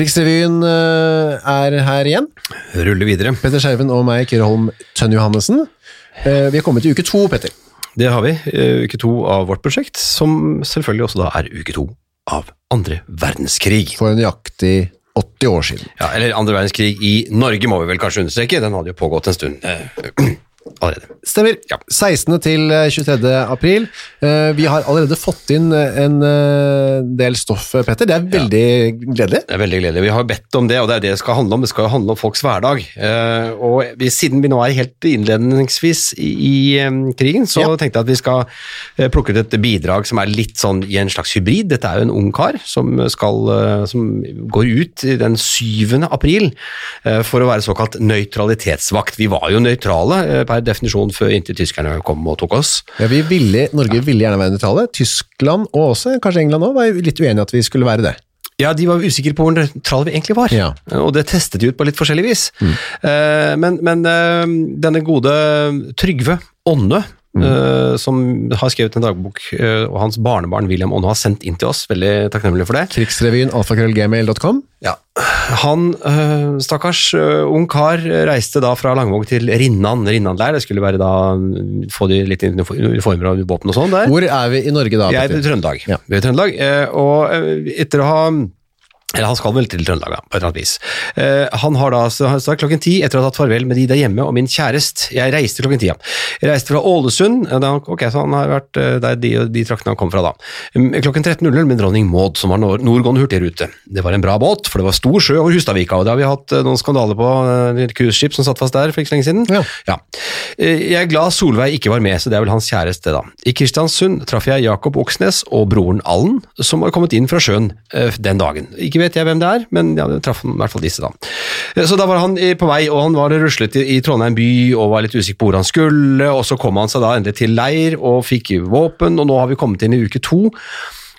Krigsrevyen eh, er her igjen. Rulle videre. Petter Skjerven og meg, Kyrre Holm Tønn Johannessen. Eh, Vi er kommet til uke to, Petter. Det har vi. eh, Uke to av vårt prosjekt, som selvfølgelig også da er uke to av andre verdenskrig. For nøyaktig 80 år siden. Ja, eller andre verdenskrig i Norge, må vi vel kanskje understreke. Den hadde jo pågått en stund eh, allerede. Stemmer. Ja. 16. til eh, 23. april. Eh, Vi har allerede fått inn eh, en eh, del stoff, eh, Petter. Det er veldig gledelig. Det er veldig gledelig. Vi har bedt om det, og det er det det skal handle om. Det skal jo handle om folks hverdag. Eh, og vi, siden vi nå er helt innledningsvis i, eh, krigen, så Ja. tenkte jeg at vi skal eh, plukke ut et bidrag som er litt sånn i en slags hybrid. Dette er jo en ung kar som, skal, eh, som går ut den 7. april eh, for å være såkalt nøytralitetsvakt. Vi var jo nøytrale eh, per definisjon før inntil tyskerne kom og tok oss. Ja, vi ville, Norge ville gjerne være nøytrale. Tyskland og også kanskje England også, var litt uenige at vi skulle være det. Ja, de var usikre på hvor nøytrale vi egentlig var, Ja. og det testet de ut på litt forskjellig vis. Mm. men men eh, denne gode Trygve Ånne, eh, som har skrevet en dagbok, uh, og hans barnebarn William Onno har sendt inn til oss, veldig takknemlig for det. Krigsrevyen, alfakrøllgmail.com. Ja. Han, uh, stakkars ung kar, reiste da fra Langvåg til Rinnan, Rinnan der, Det skulle være da mm, få de litt uniformer og våpen og sånn der. Hvor er vi i Norge da, Jeg er i Trøndelag. Ja. Vi er i Trøndelag, og etter å ha eller han skal vel til Trøndelag, på et eller annet vis. Uh, han har da, så, så klokken ti, etter å ha tatt farvel med de der hjemme og min kjærest Jeg reiste klokken ti, ja. Jeg reiste fra Ålesund, da, ok, så han har vært uh, der de, de traktene han kom fra da. Um, klokken 13.00 med dronning Maud, som var nord nordgående hurtigrute. Det var en bra båt, for det var stor sjø over Hustadvika, og det har vi hatt uh, noen skandaler på, cruiseskip som satt fast der for ikke så lenge siden. Ja. Eh, Jeg er glad Solveig ikke var med, så det er vel hans kjæreste, da. I Kristiansund traff jeg Jakob Oksnes og broren Allen, som var kommet inn fra sjøen den dagen. Ikke vet jeg hvem det er, men ja, traff i hvert fall disse, da. Eh, Så da var han på vei, og han var ruslet i Trondheim by og var litt usikker på hvor han skulle, og så kom han seg da endelig til leir og fikk våpen, og nå har vi kommet inn i uke to.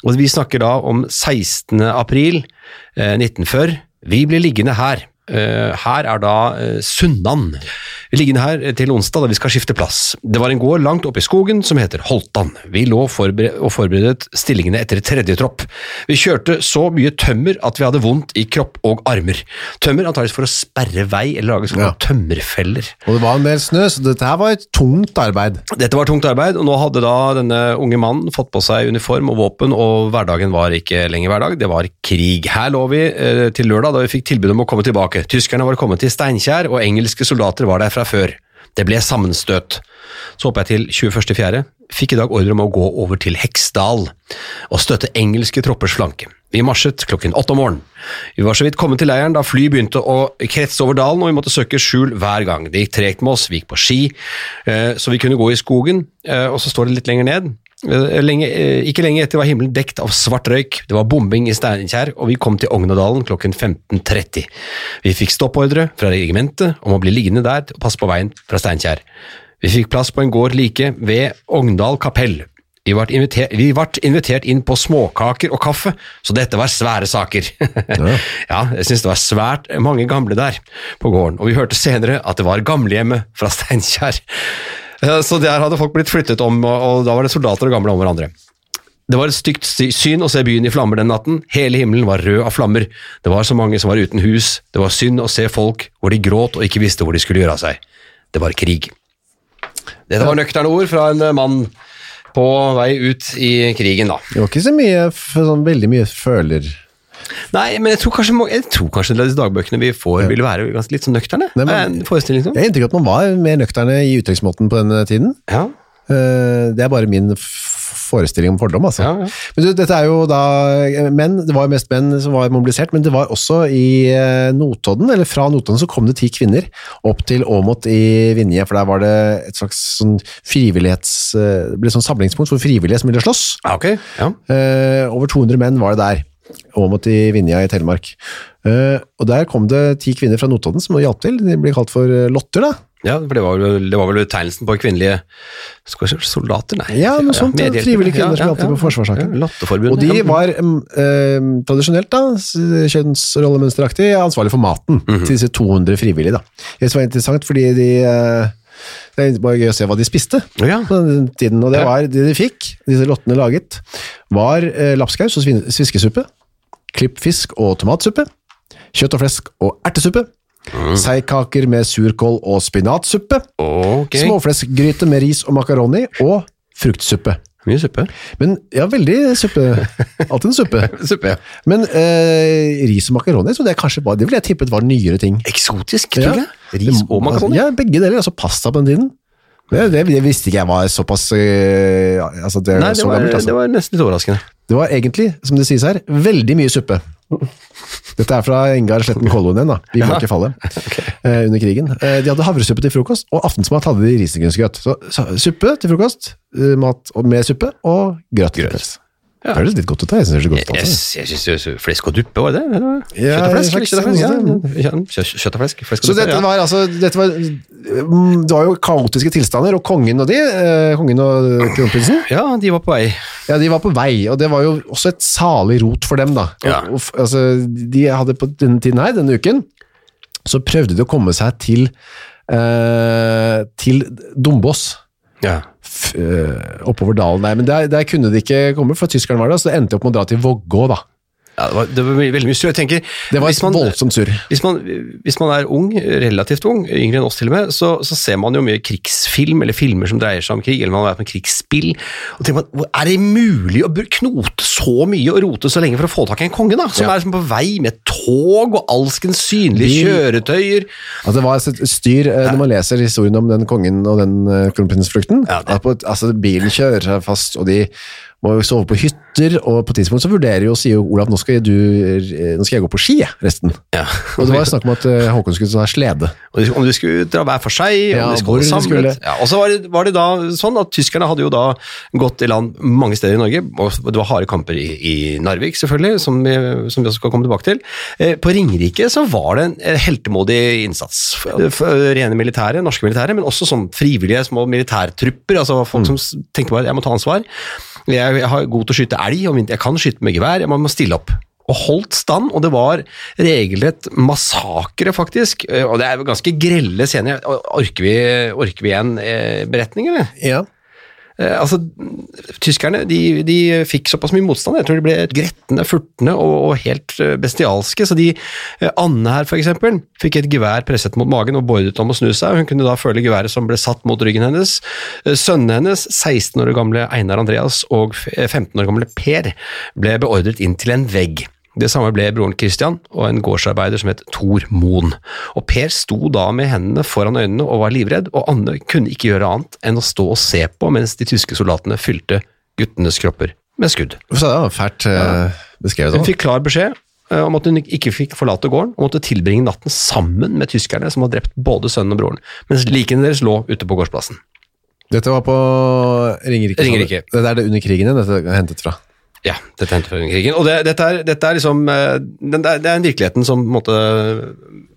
Og vi snakker da om 16. april eh, 1940. Vi blir liggende her. Eh, her er da eh, Sunnan. Vi ligger her til onsdag da vi skal skifte plass. Det var en gård langt oppe i skogen som heter Holtan. Vi lå forbered og forberedet stillingene etter tredje tropp. Vi kjørte så mye tømmer at vi hadde vondt i kropp og armer. Tømmer antakeligvis for å sperre vei eller lage sånne Ja. tømmerfeller. Og det var en del snø, så dette her var et tungt arbeid. Dette var tungt arbeid, og nå hadde da denne unge mannen fått på seg uniform og våpen, og hverdagen var ikke lenger hverdag, det var krig. Her lå vi eh, til lørdag da vi fikk tilbud om å komme tilbake. Tyskerne var kommet til Steinkjer, og engelske soldater var der fra før. Det ble sammenstøt. Så hopper jeg til 21.4. Fikk i dag ordre om å gå over til Heksdal og støtte engelske troppers flanke. Vi marsjet klokken åtte om morgenen. Vi var så vidt kommet til leiren da fly begynte å kretse over dalen, og vi måtte søke skjul hver gang. Det gikk tregt med oss, vi gikk på ski, eh, så vi kunne gå i skogen, eh, og så står det litt lenger ned. Eh, Lenge, eh, ikke lenge etter var himmelen dekt av svart røyk, det var bombing i Steinkjer, og vi kom til Ognadalen klokken 15.30. Vi fikk stoppordre fra regimentet om å bli liggende der og passe på veien fra Steinkjer. Vi fikk plass på en gård like ved Ogndal kapell. Vi ble, invitert, vi ble invitert inn på småkaker og kaffe, så dette var svære saker. ja, jeg synes det var svært mange gamle der på gården, og vi hørte senere at det var gamlehjemmet fra Steinkjer. Eh, Så der hadde folk blitt flyttet om, og da var det soldater og gamle om hverandre. Det var et stygt syn å se byen i flammer den natten. Hele himmelen var rød av flammer. Det var så mange som var uten hus. Det var synd å se folk hvor de gråt og ikke visste hvor de skulle gjøre av seg. Det var krig. Dette var nøkterne ord fra en eh, mann på vei ut i krigen, da. Det var ikke så mye, sånn veldig mye føler... Nei, men jeg tror kanskje, jeg tror kanskje disse dagbøkene vi får, vil være ganske litt sånn nøkterne. Nei, men- forestilling sånn. Jeg har inntrykk av at man var mer nøkterne i uttrykksmåten på denne tiden. Ja. Eh, Det er bare min forestilling om fordom, altså. Ja, ja. Men du, dette er jo da eh, menn, det var jo mest menn som var mobilisert, men det var også i eh, Notodden, eller fra Notodden så kom det ti kvinner opp til Åmot i Vinje, for der var det et slags sånn frivillighets, det ble sånn samlingspunkt for frivillige som ville slåss. Ja, okay. Ja. Eh, over 200 menn var det der. Åmot i Vinja i Telemark. Eh, og der kom det ti kvinner fra Notodden som hjalp til. De blir kalt for eh, lotter, da. Ja, for det var, det var vel betegnelsen på kvinnelige soldater? Nei. Ja, noe sånt, ja. Frivillige kvinner som hjalp til på forsvarssaken. Ja, Og de var mm, eh, tradisjonelt, da, kjønnsrollemønsteraktig, ansvarlig for maten Mhm. til disse 200 frivillige. da. Det var interessant, fordi de eh, det bare gøy å se hva de spiste ja. på den tiden. Og det var det de fikk, disse lottene laget, var eh, lapskaus og sviskesuppe, klippfisk og tomatsuppe, kjøtt og flesk og ertesuppe, Mm. seigkaker med surkål og spinatsuppe, okay. småfleskgryte med ris og makaroni og fruktsuppe. mye suppe. Men ja, veldig suppe. Alltid en suppe. Suppe, ja. Men eh, ris og makaroni, så det, bare, det ville jeg tippet var nyere ting. Eksotisk, tror jeg. Ja. Ris og makaroni? Ja, begge deler. Altså pasta på den tiden. Det, det, det visste ikke jeg var såpass eh, altså det, Nei, det så var, gammelt. Altså. det var nesten litt overraskende. Det var egentlig, som det sies her, veldig mye suppe. Dette er fra Engar Sletten Kolloen igjen, da. Vi må ikke falle. eh, under krigen. Eh, de hadde havresuppe til frokost, og aftensmat hadde de risengrynsgrøt. Så, suppe til frokost, eh, mat med suppe, og grøt. kvelds. Ja. Det høres litt godt ut, jeg synes det høres godt ut. Yes, Altså. jeg synes flesk og duppe, var det det? Ja, Kjøtt og flesk? Ja. sånn, Kjøtt og flesk. flesk og Så dette ja. var altså dette var, mm, Det var jo kaotiske tilstander, og kongen og de, eh, kongen og kronprinsen, Ja, de var på vei. ja, de var på vei, og det var jo også et salig rot for dem, da. Ja. Og, og, altså, de hadde på denne tiden her, denne uken, så prøvde de å komme seg til eh, til Dombås. Ja. eh, oppover dalen der, men der, der kunne de ikke komme, for tyskerne var der, så det endte opp med å dra til Vågå, da. Ja, det, var, det var veldig mye surr. Jeg tenker, Det var hvis et man, voldsomt surr. hvis, man, hvis man er ung, relativt ung, yngre enn oss til og med, så, så ser man jo mye krigsfilm, eller filmer som dreier seg om krig, eller man har vært med krigsspill, og tenker man, er det mulig å knote så mye og rote så lenge for å få tak i en konge, da? Som Ja. er som på vei med tog og alskens synlige kjøretøyer. Altså, det var et styr eh, når man leser historien om den kongen og den uh, kronprinsflukten. Ja, altså, bilen kjører seg fast, og de må jo sove på hytter, og på et tidspunkt så vurderer jo, sier jo Olav, nå skal, du, eh, nå skal jeg gå på ski, resten. Ja. Og det var snakk om at eh, Håkon skulle ta slede. Og de- Om de skulle dra hver for seg, Ja, om de skulle samlet. skulle. Ja, og så var det, var det da sånn at tyskerne hadde jo da gått i land mange steder i Norge, og det var harde kamper i, i Narvik selvfølgelig, som vi, som vi også skal komme tilbake til. Eh, På Ringerike så var det en heltemodig innsats. Rene militære, norske militære, men også sånn frivillige små militærtrupper, altså folk som s- tenkte bare jeg må ta ansvar. Jeg, har god til å skyte elg, og jeg kan skyte med gevær, jeg må, stille opp og holdt stand, og det var regelrett massakre, faktisk. Eh, Og det er ganske grelle scener. Orker vi, orker vi en eh, beretning, eller? Ja. Eh, altså, tyskerne de, de fikk såpass mye motstand. Jeg tror de ble gretne, furtne og, og helt eh, bestialske. Så de, eh, Anne her, eksempel, fikk et gevær presset mot magen og beordret om å snu seg. Hun kunne da føle geværet som ble satt mot ryggen hennes. Sønnene hennes, 16 år gamle Einar Andreas og eh, 15 år gamle Per, ble beordret inn til en vegg. Det samme ble broren Christian og en gårdsarbeider som het Tor Moen. Og Per sto da med hendene foran øynene og var livredd, og Anne kunne ikke gjøre annet enn å stå og se på mens de tyske soldatene fylte guttenes kropper med skudd. Så det var fælt eh, beskrevet. Hun fikk klar beskjed eh, om at hun ikke fikk forlate gården, og måtte tilbringe natten sammen med tyskerne som hadde drept både sønnen og broren, mens likene deres lå ute på gårdsplassen. Dette var på Ringerike. Ringerike. Det er det under krigen igjen, dette er hentet fra. Ja, dette hendte før krigen. Og det, dette, er, dette er liksom eh, Det er den virkeligheten som måte,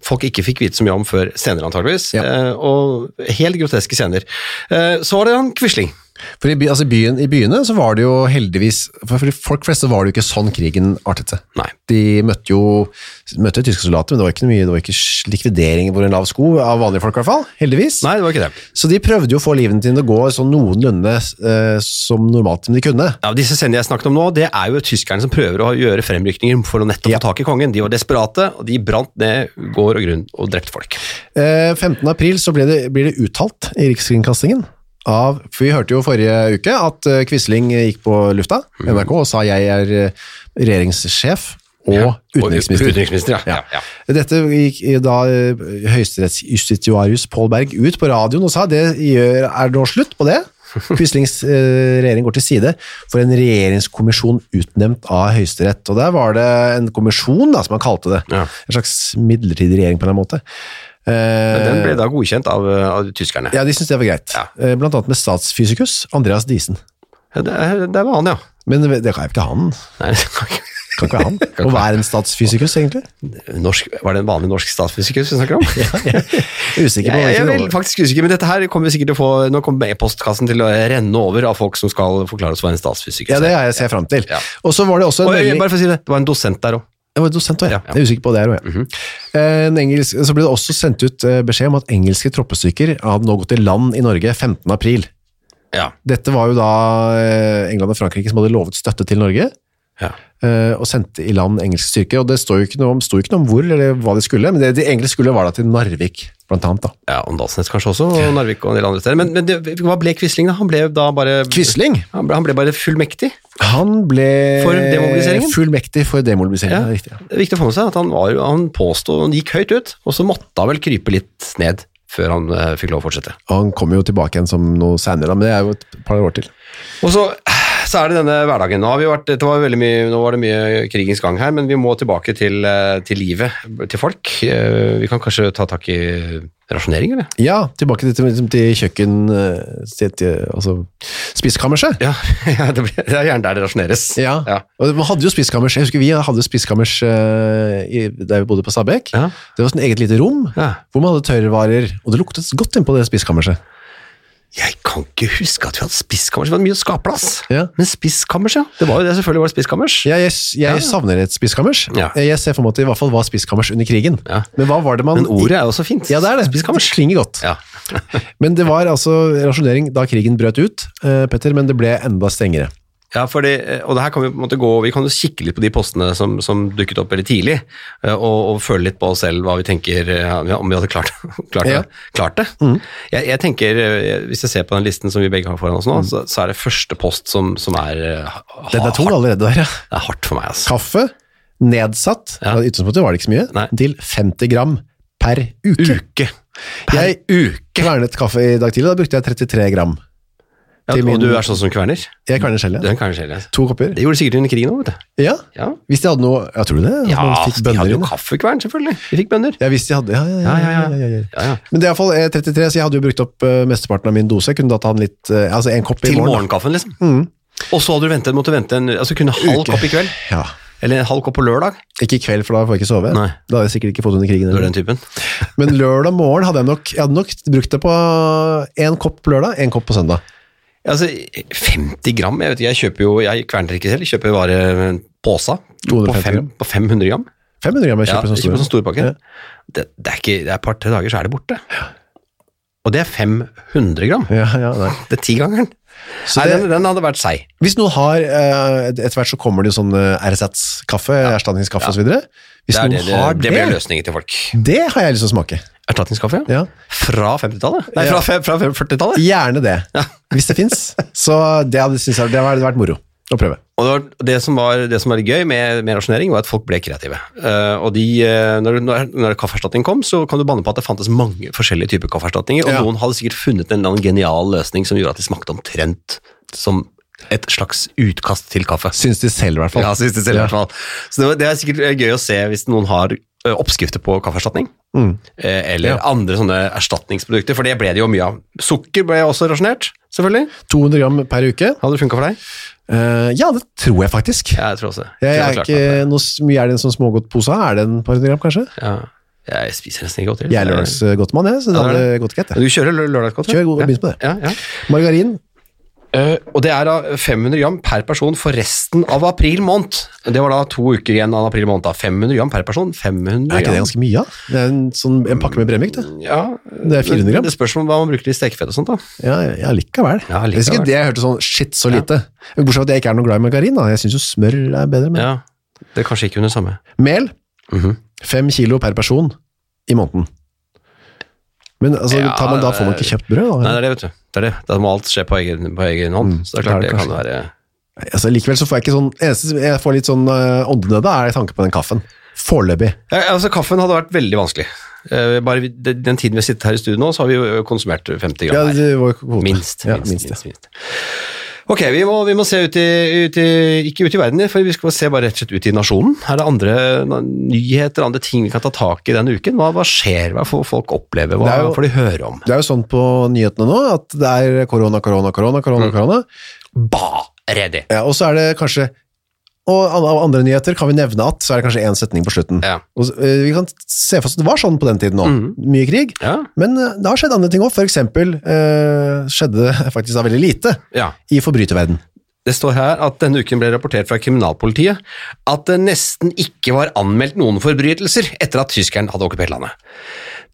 folk ikke fikk vite så mye om før senere, antageligvis. Ja. Eh, og helt groteske scener. Eh, så var det han Quisling. For i, by, altså byen, I byene så var det jo heldigvis For folk fleste var det jo ikke sånn krigen artet seg. Nei. De møtte jo møtte tyske soldater, men det var ikke mye, det var ikke likvidering hvor en lav sko av vanlige folk, i hvert fall. Heldigvis. Nei, det var ikke det. Så de prøvde jo å få livene til å gå sånn noenlunde eh, som normalt som de kunne. Ja, disse scenene jeg snakket om nå, det er jo tyskerne som prøver å gjøre fremrykninger for å nettopp Ja. få tak i kongen. De var desperate, og de brant ned gård og grunn og drepte folk. Eh, 15. april så ble det, blir det uttalt i Rikskringkastingen av, for vi hørte jo forrige uke at eh, Quisling gikk på lufta, NRK, og sa jeg er eh, regjeringssjef og utenriksminister. Og utenriksminister, ja. Ja. ja. ja. Dette gikk da eh, høyesterettsjustitiarius Paul Berg ut på radioen og sa det gjør, er nå slutt på det. Quislings regjering går til side for en regjeringskommisjon utnevnt av Høyesterett. Og der var det en kommisjon, da, som han kalte det. Ja. En slags midlertidig regjering på en eller annen måte. Eh, Men den ble da godkjent av, av tyskerne. ja, de syntes det var greit. Ja. Eh, Blant annet med statsfysikus Andreas Diesen. Ja, Det, det var han, ja. Men det kan jo ikke han. Nei, det kan ikke- Kan ikke være han. Og hva er en statsfysikus, egentlig? Norsk, var det en vanlig norsk statsfysikus vi snakker om? Jeg er usikker på Jeg, jeg er faktisk usikker, men dette her kommer vi sikkert til å få Nå kommer e-postkassen til å renne over av folk som skal forklare oss hva en statsfysiker Ja, det er jeg ser frem til. Ja. Og så var det også en Og, melding Bare for å si det, det var en dosent der òg. Jeg var dosent også, ja. Jeg er usikker på det En engelsk, så ble det også sendt ut eh, beskjed om at engelske troppestykker hadde nå gått i land i Norge 15. april. Ja. Dette var jo da eh, England og Frankrike som hadde lovet støtte til Norge, Ja. eh, og sendte i land engelske styrker. Og det sto jo ikke noe om, ikke noe om hvor eller hva de skulle, men det de egentlig skulle var da til Narvik, blant annet. da. ja, Åndalsnes kanskje også, og Narvik og en del andre steder. Men, men det, hva ble Quisling, da? Han ble da bare Quisling, Han ble, han ble bare fullmektig. han ble For demobiliseringen? fullmektig for demobiliseringen. Ja. det er riktig, ja. Det er viktig å få med seg at han, var, han påstod Han gikk høyt ut, og så måtte han vel krype litt ned før han eh, fikk lov å fortsette. Og han kommer jo tilbake igjen som noe senere, da, men det er jo et par år til. Og så, så er det denne hverdagen. Nå, har vi vært, var mye, nå var det mye krigens gang her, men vi må tilbake til, eh, til livet til folk. Eh, Vi kan kanskje ta tak i rasjonering, eller? Ja, tilbake til, til, til kjøkken, eh, til, altså spiskammerset. Ja, ja det, blir, det er gjerne der det rasjoneres. Ja. Ja. og man hadde jo spiskammers, jeg husker vi hadde spiskammers eh, der vi bodde på Stabekk. Ja. Det var et eget lite rom, Ja. hvor man hadde tørrvarer, og det luktet godt inn på det spiskammerset. Jeg kan ikke huske at vi hadde spiskammers. Det var mye skapplass. Ja. Men spiskammers, ja. Det var jo det, selvfølgelig var det spiskammers. Ja, jeg, jeg Ja. savner et spiskammers. Ja. Jeg ser for meg at det i hvert fall var spiskammers under krigen. Men hva var det man... Men ordet er jo så fint. Ja, det er det. Spiskammers. Det klinger godt. Ja. Men det var altså rasjonering da krigen brøt ut, uh, Petter, men det ble enda strengere. Ja, fordi, og det her kan vi på en måte gå, vi kan jo kikke litt på de postene som, som dukket opp veldig tidlig, eh, og, og føle litt på oss selv hva vi tenker eh, om vi hadde klart, klart, Ja. det. klart det. Jeg, jeg tenker, eh, Hvis jeg ser på den listen som vi begge har foran oss nå, så, så er det første post som, som er, eh, Den er tung allerede der, ja. det er hardt for meg. Altså. Kaffe, nedsatt, Ja. i utgangspunktet var det ikke så mye, Nei. til 50 gram per uke. Uke. Per Jeg uke. kvernet kaffe i dag tidlig, da brukte jeg 33 gram. Ja, og min- du er sånn som kverner? Jeg kverner selv, Du ja. er en kverner selv, ja. To kopper. Det gjorde de sikkert under krigen òg, vet du. Ja, Ja, hvis de hadde noe, ja, tror du det? Ja de bønner hadde jo kaffekvern, selvfølgelig. De fikk bønner. Ja, hvis de hadde, ja, ja, ja, Ja. Men det er i hvert fall eh, 33, så jeg hadde jo brukt opp uh, mesteparten av min dose. Jeg kunne da ta en litt, uh, altså en kopp i morgen. Til morgenkaffen, liksom. Og så hadde du ventet, måtte vente en, altså kunne halv Uke. kopp i kveld, Ja. eller en halv kopp på lørdag. Ikke i kveld, for da får jeg ikke sove. Nei. Da hadde jeg sikkert ikke fått under krigen. Eller den typen. Men lørdag morgen hadde jeg nok, jeg hadde nok brukt det på én kopp på lørdag, én kopp på søndag. Altså, 50 gram, jeg vet ikke, jeg kjøper jo, jeg kverner ikke selv, jeg kjøper bare posa på, fem, på 500 gram. 500 gram jeg kjøper ja, sånn sånn stor. stor pakke. Ja. Det, det er ikke, det er et par-tre dager, så er det borte. Og det er 500 gram. Ja, ja. Det er tigangeren. Nei, det- den, den hadde vært seig. Hvis noen har, eh, etter hvert så kommer det jo sånn eh, RSATS-kaffe, erstatningskaffe og så videre. Hvis Det, noen det, har det det, blir løsningen til folk. det har jeg lyst til å smake. Erstatningskaffe, Ja. Fra 50-tallet? Nei, fra, fra 40-tallet. Gjerne det, hvis det finnes. Så det hadde, synes jeg, det hadde vært moro å prøve. Og det, var, det, som var, det som var gøy med, med rasjonering, var at folk ble kreative. Uh, og de, eh, når, når, når kaffeerstatning kom, så kan du banne på at det fantes mange forskjellige typer kaffeerstatninger, og Ja. noen hadde sikkert funnet en eller annen genial løsning som gjorde at de smakte omtrent som et slags utkast til kaffe. Syns de selv, i hvert fall. Ja, synes de selv i hvert fall. Så det, var, det er sikkert eh, gøy å se hvis noen har oppskrifter på kaffeerstatning. Mm. Eller Ja. andre sånne erstatningsprodukter, for det ble det jo mye av. Sukker ble også rasjonert, selvfølgelig. 200 gram per uke. Hadde det funka for deg? Uh, ja, det tror jeg faktisk. Ja, jeg tror også Jeg, Jeg, er klart ikke noe mye Er det en sånn smågodtpose? Er det en par hundre gram, kanskje? Ja. Jeg spiser nesten ikke godteri. Jeg er lørdagsgodtmann, jeg, så det Ja, det hadde gått greit. Du kjører lø- lørdagsgodt? Kjør, begynn på det. Ja, ja. Margarin. Eh, og det er da 500 gram per person for resten av april måned. Det var da to uker igjen av april måned. da. 500 gram per person. 500 Er ikke det ganske mye? Ja? Det er en, sånn, en pakke med bremyk, det. Ja, Det er 400 gram. Det spørs om hva man bruker til stekefett og sånt. da. Ja, ja likevel. Ja, Det er ikke det jeg hørte sånn shit, så lite. Ja. Bortsett fra at jeg ikke er noe glad i margarin. da. Jeg syns jo smør er bedre. Men. Ja, Det er kanskje ikke under samme. Mel. Mhm. Fem kilo per person i måneden. Men altså, Ja, tar man, da får man ikke kjøpt brød? Nei, det er det, vet du. Det er det. Da må alt skje på egen, på egen hånd. Mm, Så det er det klart det det kan være Altså, likevel så får jeg ikke sånn Eneste jeg får litt sånn uh, åndenøde, er tanke på den kaffen. Foreløpig. ja, altså, Kaffen hadde vært veldig vanskelig. Uh, bare den den tiden vi har sittet her i studio nå, så har vi jo konsumert 50 gram Ja, hver. det var jo kvote. Minst. Ja, minst, minst, minst, minst. Ok, vi må, vi må se ut i, ut i Ikke ut i verden, for vi skal se bare rett og slett ut i nasjonen. Er det andre nyheter, andre ting vi kan ta tak i denne uken? Hva, hva skjer? Hva får folk oppleve? Hva jo- får de høre om? Det er jo sånn på nyhetene nå at det er korona, korona, korona, korona, Mm. korona. Bare det! Ja, og så er det kanskje og av andre nyheter kan vi nevne at, så er det kanskje én setning på slutten. Ja. Og, uh, vi kan se for oss at det var sånn på den tiden nå. Mye krig. Ja. Men uh, det har skjedd andre ting òg. For eksempel eh, skjedde det faktisk da veldig lite ja. i forbryterverden. Det står her at denne uken ble rapportert fra kriminalpolitiet at det nesten ikke var anmeldt noen forbrytelser etter at tyskeren hadde okkupert landet.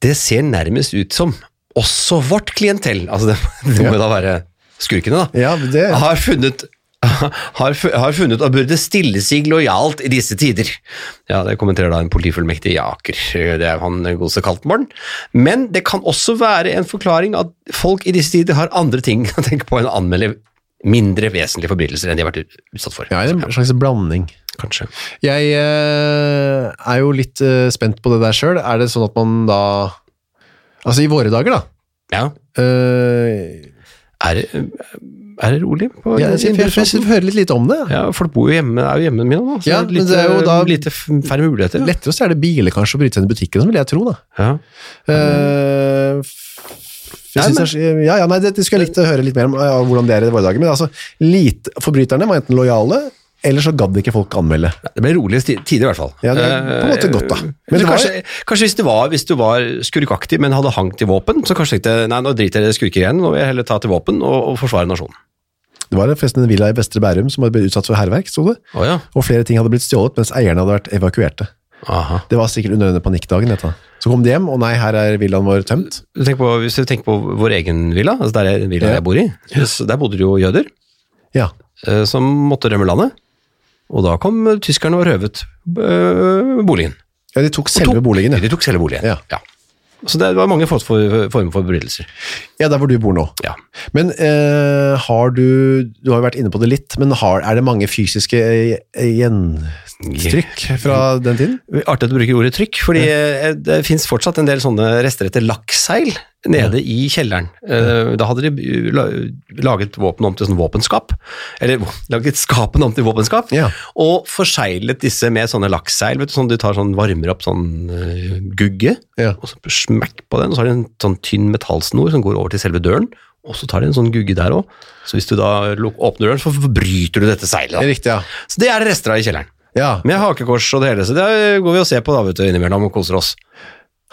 Det ser nærmest ut som også vårt klientell, altså det, det må jo da være skurkene, da, Ja, det, har funnet har, har funnet og burde stille seg lojalt i disse tider. Ja, Det kommenterer da en politifullmektig i Aker. Det er han godeste Kaltenborn. Men det kan også være en forklaring at folk i disse tider har andre ting å tenke på enn å anmelde mindre vesentlige forbrytelser enn de har vært utsatt for. ja, en slags blanding. Kanskje. Jeg eh, er jo litt eh, spent på det der sjøl. Er det sånn at man da Altså, i våre dager, da. Ja. eh, Er det, er det rolig på jeg, jeg, jeg, jeg, hører litt lite om det. Ja, folk bor jo hjemme, er jo hjemme mine nå, så Ja, er men litt, det er jo da- lite færre muligheter. Ja. Lettere å stjele biler kanskje og bryte inn i butikken, vil jeg tro. da. Ja. Uh, det er- ja, ja, nei, det, det skulle jeg likt å høre litt mer om ja, hvordan det er i våre dager. Men altså, lite, forbryterne var enten lojale, eller så gadd ikke folk anmelde. Det ble rolige tider, i hvert fall. Ja, det er på en måte godt, da. Men kanskje, det var- kanskje, hvis, du var, hvis du var skurkaktig, men hadde hangt til våpen, så kanskje tenkte nei, nå driter jeg i skurker igjen, nå vil jeg heller ta til våpen og, og forsvare nasjonen. Det var forresten en villa i Vestre Bærum som hadde blitt utsatt for hærverk, sto det. Å ja. Og flere ting hadde blitt stjålet mens eierne hadde vært evakuerte. Aha. Det var sikkert under denne panikkdagen. Dette. Så kom de hjem, og nei, her er villaen vår tømt. Du på, hvis du tenker på vår egen villa, altså der er villa Ja. jeg bor i, der bodde det jo jøder Ja, eh, som måtte rømme landet, og da kom tyskerne og røvet eh, boligen. ja de tok selve tok- boligen. Ja. De tok selve boligen, Ja. Så det var mange former for- former for forbrytelser. ja, der hvor du bor nå. Ja. Men eh, har du Du har jo vært inne på det litt, men har, er det mange fysiske eh, gjentrykk fra den tiden? Artig at du bruker ordet trykk, fordi ja. det finnes fortsatt en del sånne rester etter lakkseil nede i kjelleren. Eh, Da hadde de laget våpen om til sånn våpenskap, eller laget skapene om til våpenskap, Ja. og forseglet disse med sånne laksseil. vet du, sånn du tar sånn, varmer opp sånn uh, gugge, Ja. og så smekk på den, og så har de en sånn tynn metallsnor som går over til selve døren, og så tar de en sånn gugge der også. Så hvis du da åpner døren, så bryter du dette seilet. da. Riktig, ja. Så det er det rester av i kjelleren. ja. Med hakekors og det hele, så det går vi og ser på da, vet du, innimellom og koser oss.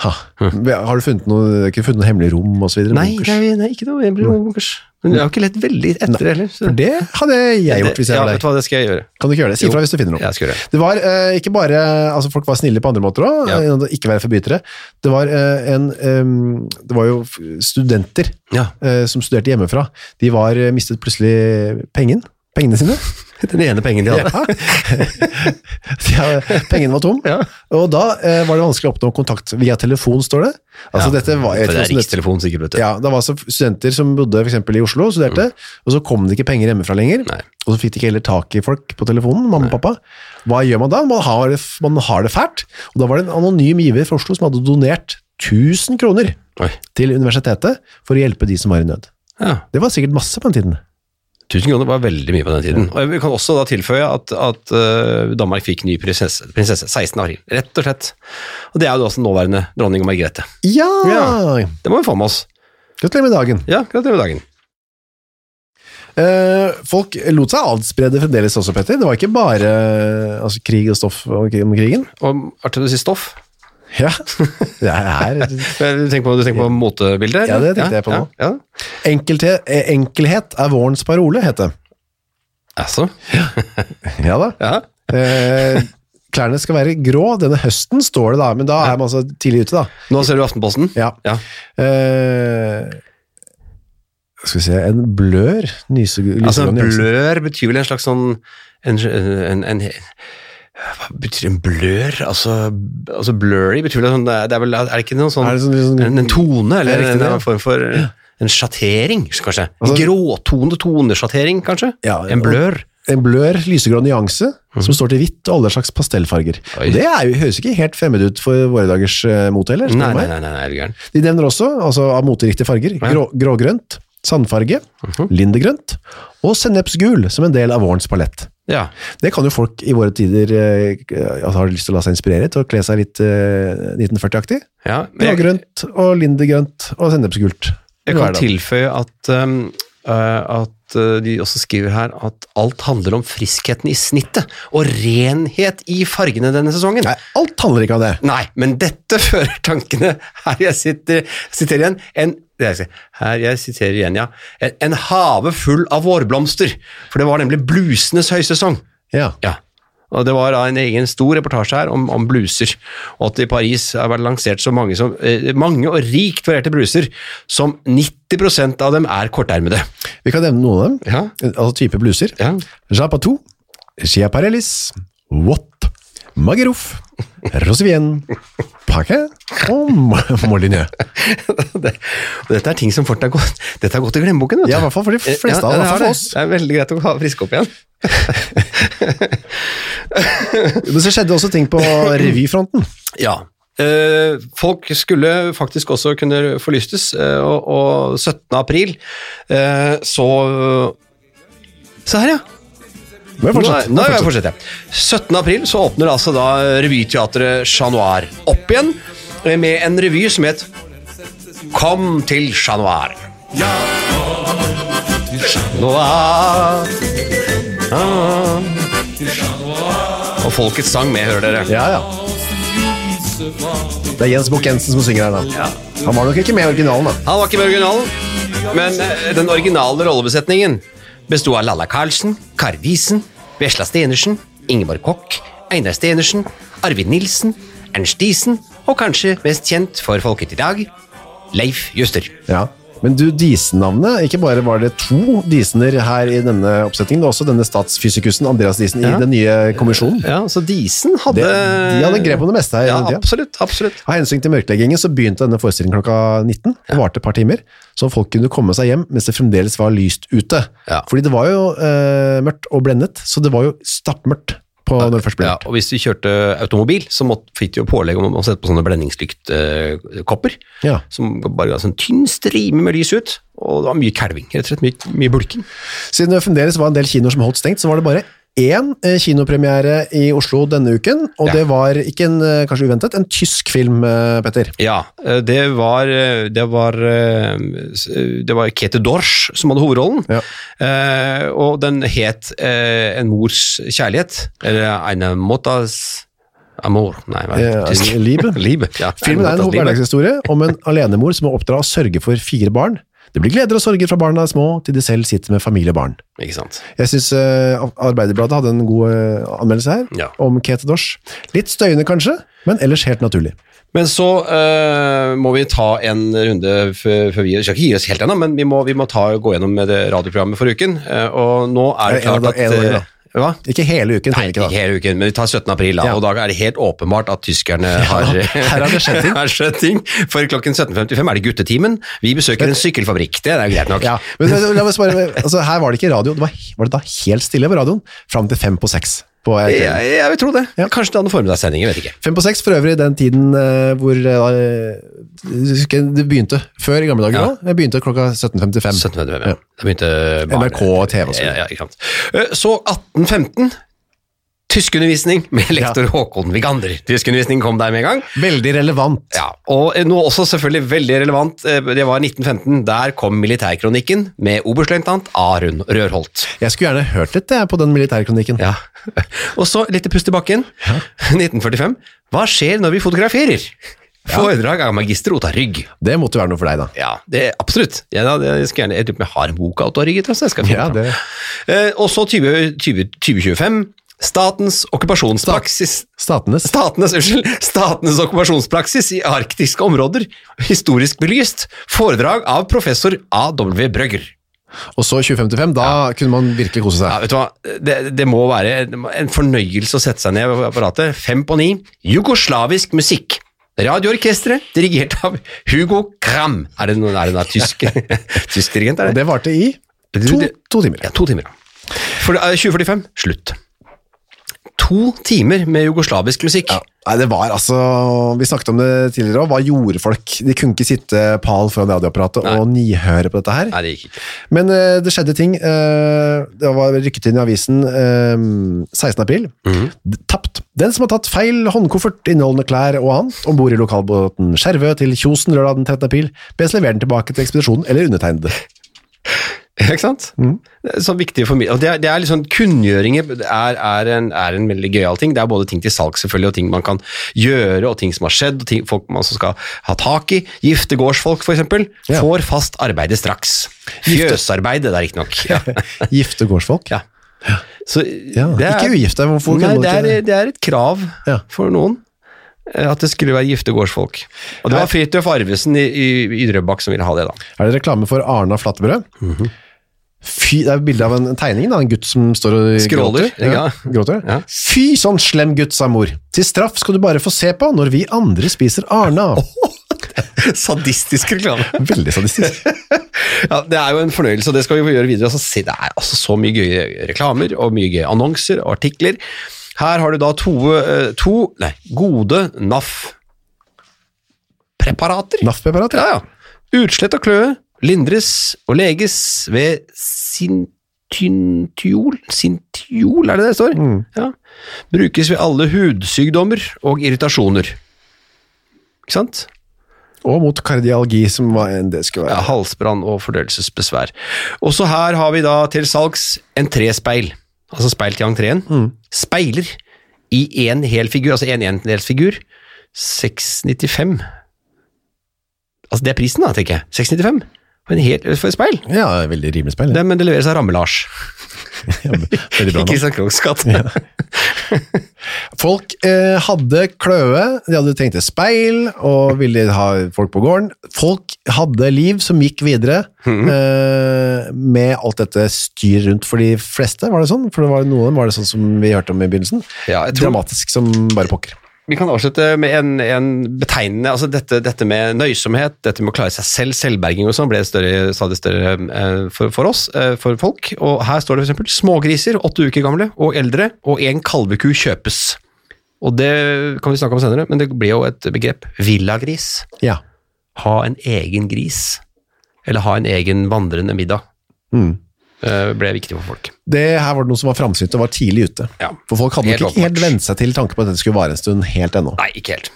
Ha. Har du funnet noe, ikke funnet noe hemmelig rom videre? Nei, nei, nei, ikke noe, hemmelig rom. bunkers. Men jeg har ikke lett veldig etter heller. så- For det hadde jeg gjort hvis jeg ja, var vet deg. du hva, det skal jeg gjøre. Kan du ikke gjøre det? Si ifra fra hvis du finner noe. Jeg skal gjøre det. Det var eh, ikke bare altså Folk var snille på andre måter òg, Ja. ikke være forbrytere. Det var eh, en em, Det var jo studenter Ja, eh, som studerte hjemmefra. De var eh, mistet plutselig pengen. Pengene sine. Den ene pengen de hadde. ja, pengene var tom. Ja. Og da eh, var det vanskelig å oppnå kontakt via telefon, står det. Altså Ja, dette var, det er rikstelefon sikkert, vet du. Ja, det var altså studenter som bodde for eksempel i Oslo og studerte, og så kom det ikke penger hjemmefra lenger, Nei. og så fikk de ikke heller tak i folk på telefonen, mamma og pappa. Hva gjør man da? Man har, det, man har det fælt, og da var det en anonym giver fra Oslo som hadde donert 1000 kroner Oi. til universitetet for å hjelpe de som var i nød. Ja. Det var sikkert masse på den tiden. 1000 kroner var veldig mye på den tiden. Og Vi kan også da tilføye at, at eh, Danmark fikk ny prinsesse, prinsesse 16 april, rett og slett. Og Det er jo også nåværende dronning Margrethe. Ja! Ja. Det må vi få med oss. Gratulerer med dagen. Ja, gratulerer med dagen. Eh, folk lot seg adsprede fremdeles også, Petter. Det var ikke bare eh, altså, krig og stoff om krigen. Og Artig du sier stoff. Ja, det er Du tenker på, du tenker på motebildet? Ja, det tenkte jeg på nå. Ja, ja. Enkelthet, eh, enkelhet er vårens parole, het det. Altså, Ja da. ja. Eh, klærne skal være grå denne høsten, står det da, men da er man altså tidlig ute, da. Nå ser du Aftenposten. Ja. Ja. Eh, skal vi se, en blør nyse, Altså, blør betyr vel en slags sånn en, en, en, Hva betyr en blør? Altså, altså blurry betyr vel sånn det er, vel Er det ikke noe sånn, sånn, sånn en, en tone, eller riktig, en, en form for en sjattering, kanskje? Altså- en gråtone tonesjattering, kanskje? Ja, en blør? en blør lysegrå nyanse som står til hvitt og alle slags pastellfarger. Oi. Det er jo, høres ikke helt fremmed ut for våre dagers uh, mote heller. Nei, nei, nei, nei, nei? De nevner også, altså av moteriktige farger, grå, grågrønt, sandfarge, Mhm. lindegrønt og sennepsgul som en del av vårens palett. Ja. Det kan jo folk i våre tider eh, altså har lyst til å la seg inspirere til å kle seg litt eh, 1940-aktig. ja men Grågrønt og lindegrønt og sennepsgult. jeg kan tilføye at, um, eh, at de også skriver her at alt handler om friskheten i snittet og renhet i fargene denne sesongen. Nei, alt handler ikke om det. Nei, men dette fører tankene Her jeg sitter, sitter igjen en, er- Her jeg siterer igjen, ja. En, en have full av vårblomster. For det var nemlig blusenes høysesong. Ja. Ja. Og Det var da en egen stor reportasje her om, om bluser. Og at i Paris har vært lansert så mange, som, eh, mange og rikt varierte bluser som 90% av dem er kortermede. Vi kan nevne noen av dem. Ja. Altså type bluser. Ja. Japatou, Chiaparellis, Watt, Magerouf, Rosivien, Paquet og mållinje. det, dette er ting som fort har gått, dette har gått i glemmeboken. vet du. Ja, i hvert fall for de fleste Ja, av for det. Det er veldig greit å friske opp igjen. Men så skjedde også ting på revyfronten. Ja. Eh, folk skulle faktisk også kunne forlystes, eh, og, og 17. april eh, så Se her, ja. Men fortsett. Nå, nå fortsett. jeg fortsette. 17. april så åpner altså da revyteatret Chat Noir opp igjen eh, med en revy som het Kom til Chat Noir. Noir. Ah. Og folkets sang med, hører dere. Ja, ja. Det er Jens Bukk-Jensen som synger her, da. Han var nok ikke med i originalen, da. Han var ikke med i originalen, men eh, den originale rollebesetningen besto av Lalla Karlsen, Kari Wiesen, Vesla Stenersen, Ingeborg Kokk, Einar Stenersen, Arvid Nilsen, Ernst Diesen og kanskje mest kjent for folket i dag, Leif Juster. Ja. Men du, Disen-navnet, ikke bare var det to Disener her i denne oppsetningen, det var også denne statsfysikusen Andreas Disen Ja. i den nye kommisjonen. Ja, så Disen hadde Det, de hadde grep om det meste her. Ja, absolutt. absolutt. Av hensyn til mørkleggingen så begynte denne forestillingen klokka 19. Det varte et par timer, så folk kunne komme seg hjem mens det fremdeles var lyst ute. Ja. Fordi det var jo eh, mørkt og blendet, så det var jo stappmørkt på når det først ble Ja, og hvis du kjørte automobil, så måtte, fikk du jo pålegg om å sette på sånne blendingslyktkopper, Ja. som bare ga sånn tynn strime med lys ut, og det var mye kalving, rett og slett mye, mye bulking. Siden det fremdeles var en del kinoer som holdt stengt, så var det bare én eh, kinopremiere i Oslo denne uken, og Ja. det var ikke en, eh, kanskje uventet, en tysk film, eh, Petter. Ja, det var det var, det var Kete Dorsch som hadde hovedrollen, Ja. Og den het En mors kjærlighet, eller Eine Mottas Amor, nei, hva er det? Liebe. Liebe, ja. Filmen er en hverdagshistorie om en alenemor som må oppdra og sørge for fire barn. Det blir gleder og sorger fra barna er små, til de selv sitter med familie og barn. Ikke sant. Jeg syns Arbeiderbladet hadde en god uh, anmeldelse her, Ja. om Kete Dosh. Litt støyende kanskje, men ellers helt naturlig. Men så uh, må vi ta en runde før vi skal ikke gi oss helt ennå, men vi må, vi må ta, gå gjennom med det radioprogrammet for uken. eh, og nå er det klart at Hva? Ikke hele uken, Nei, ikke ikke hele uken, men vi tar 17. april, da, Ja. og da er det helt åpenbart at tyskerne har her har det skjedd ting. For klokken 17.55 er det guttetimen. Vi besøker en sykkelfabrikk, det er greit nok. Ja, men men, bare, altså, her var det ikke radio, det var, var det da helt stille på radioen, fram til fem på seks. På, Jeg, jeg vil tro det. Ja. Kanskje det hadde formiddagssending, jeg vet ikke. Fem på seks, for øvrig den tiden uh, hvor uh, det begynte, før i gamle dager Ja. det begynte klokka 17.55. 17.55, ja. Da begynte barne- NRK og TV og sånn. Ja, ja, ikke sant. Så 1815. Tyskundervisning med lektor Håkon Vigander. Tyskundervisning kom der med en gang. Veldig relevant. Ja, og noe også selvfølgelig veldig relevant, eh, det var 1915. Der kom militærkronikken med oberstløytnant Arun Rørholt. Jeg skulle gjerne hørt litt på den militærkronikken. Ja. Og så litt pust i bakken. Ja. 1945. Hva skjer når vi fotograferer? Foredrag av magister Ota Rygg. Det måtte være noe for deg, da. Ja, det er absolutt. Jeg, da, jeg, gjerne, jeg jeg har en bok av Ota Rygg, tror jeg, så jeg skal finne Ja, fram. det- Eh, og så 20, 20, 2025. Statens okkupasjonspraksis Statenes. Statenes, unnskyld, Statenes okkupasjonspraksis i arktiske områder, historisk belyst. Foredrag av professor A.W. Brøgger. Og så 2055, da kunne man virkelig kose Ja, seg. vet du hva? Det, det må være en fornøyelse å sette seg ned ved apparatet. Fem på ni. Jugoslavisk musikk. Radioorkesteret, dirigert av Hugo Kram. Er det noen, er det noen tysk, tysk dirigent? Er Og det? det varte i to, to timer. Ja, to timer. For, eh, 2045, slutt. To timer med jugoslavisk musikk. Ja. Nei, det var altså Vi snakket om det tidligere òg. Hva gjorde folk? De kunne ikke sitte pal foran radioapparatet og nihøre på dette her. Nei, det gikk ikke. Men uh, det skjedde ting. Uh, det var rykket inn i avisen uh, 16. april. D- Tapt. Den som har tatt feil håndkoffert inneholdende klær og annet om bord i lokalbåten Skjervø til Kjosen lørdag den 13. april, bes levere den tilbake til ekspedisjonen eller undertegnede. Ikke sant? Det er så viktig for meg. Og det er, det er liksom, kunngjøringer er, er, en, er en veldig gøyal ting. Det er både ting til salg selvfølgelig, og ting man kan gjøre, og ting som har skjedd, og ting folk man skal ha tak i. Gifte gårdsfolk, eksempel, Ja. får fast arbeide straks. fjøsarbeidet det er riktignok. Ja. Gifte gårdsfolk. ja. Så Ja, ikke ugifte, hvorfor Nei, det er, det er et krav Ja. for noen. eh, At det skulle være gifte gårdsfolk. Og det var Fridtjof Arvesen i, i, i Drøbak som ville ha det, da. Er det reklame for Arna Flattebrød? Mhm. Fy, det er bilde av en, en tegning, da, en gutt som står og Skråler, gråter. ja. gråter. Ja. Fy, sånn slem gutt, sa mor. Til straff skal du bare få se på når vi andre spiser Arna. Sadistisk reklame. Veldig sadistisk. Ja, Det er jo en fornøyelse, og det skal vi få gjøre videre. Altså, se, det er altså så mye gøye reklamer og mye gøye annonser og artikler. Her har du da to, eh, to nei, gode NAF-preparater. NAF-preparater? Ja, ja. Utslett og kløe lindres og leges ved sintiol Sintiol, er det det står? Ja. Brukes ved alle hudsykdommer og irritasjoner. Ikke sant? Og mot kardialgi, som var en det skulle være. Ja, halsbrann og fordøyelsesbesvær. Også her har vi da til salgs entréspeil, altså speil til entreen. Speiler i en hel figur, altså en endelsfigur. 695. Altså det er prisen da, tenker jeg. 695 for, en helt, for et speil. Ja, veldig rimelig speil. Det, men det leveres av Ramme-Lars. Veldig bra Ikke Krohgs gate. Folk eh, hadde kløe, de hadde trengt et speil, og ville ha folk på gården. Folk hadde liv som gikk videre, Mhm. eh, med alt dette styr rundt for de fleste, var det sånn? For det var noen var det sånn som vi hørte om i begynnelsen. Ja, Dramatisk som bare pokker. Vi kan avslutte med en, en betegnende altså dette, dette med nøysomhet, dette med å klare seg selv, selvberging og sånn, ble større, stadig større eh, for, for oss, eh, for folk. Og her står det eksempel smågriser, åtte uker gamle og eldre, og en kalveku kjøpes. Og det kan vi snakke om senere, men det blir jo et begrep. Villagris. Ja. Ha en egen gris. Eller ha en egen vandrende middag. Mm. Eh, ble viktig for folk. Det her var det noen som var framsynt og var tidlig ute. Ja. For folk hadde ikke helt vent seg til tanke på at dette skulle vare en stund helt ennå. Nei, ikke helt.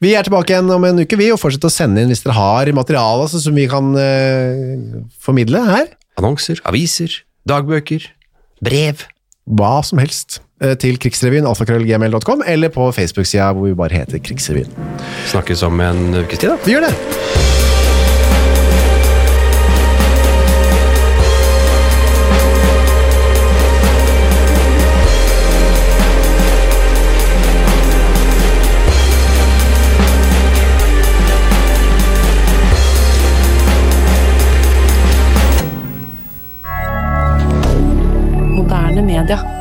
Vi er tilbake igjen om en uke, vi, og fortsett å sende inn hvis dere har materiale altså, som vi kan eh, formidle her. Annonser, aviser, dagbøker, brev. Hva som helst. eh, Til krigsrevyen, alfakrøllgmail.com, eller på Facebook-sida hvor vi bare heter Krigsrevyen. Snakkes om en ukes tid, da. Vi gjør det! hebdomadaire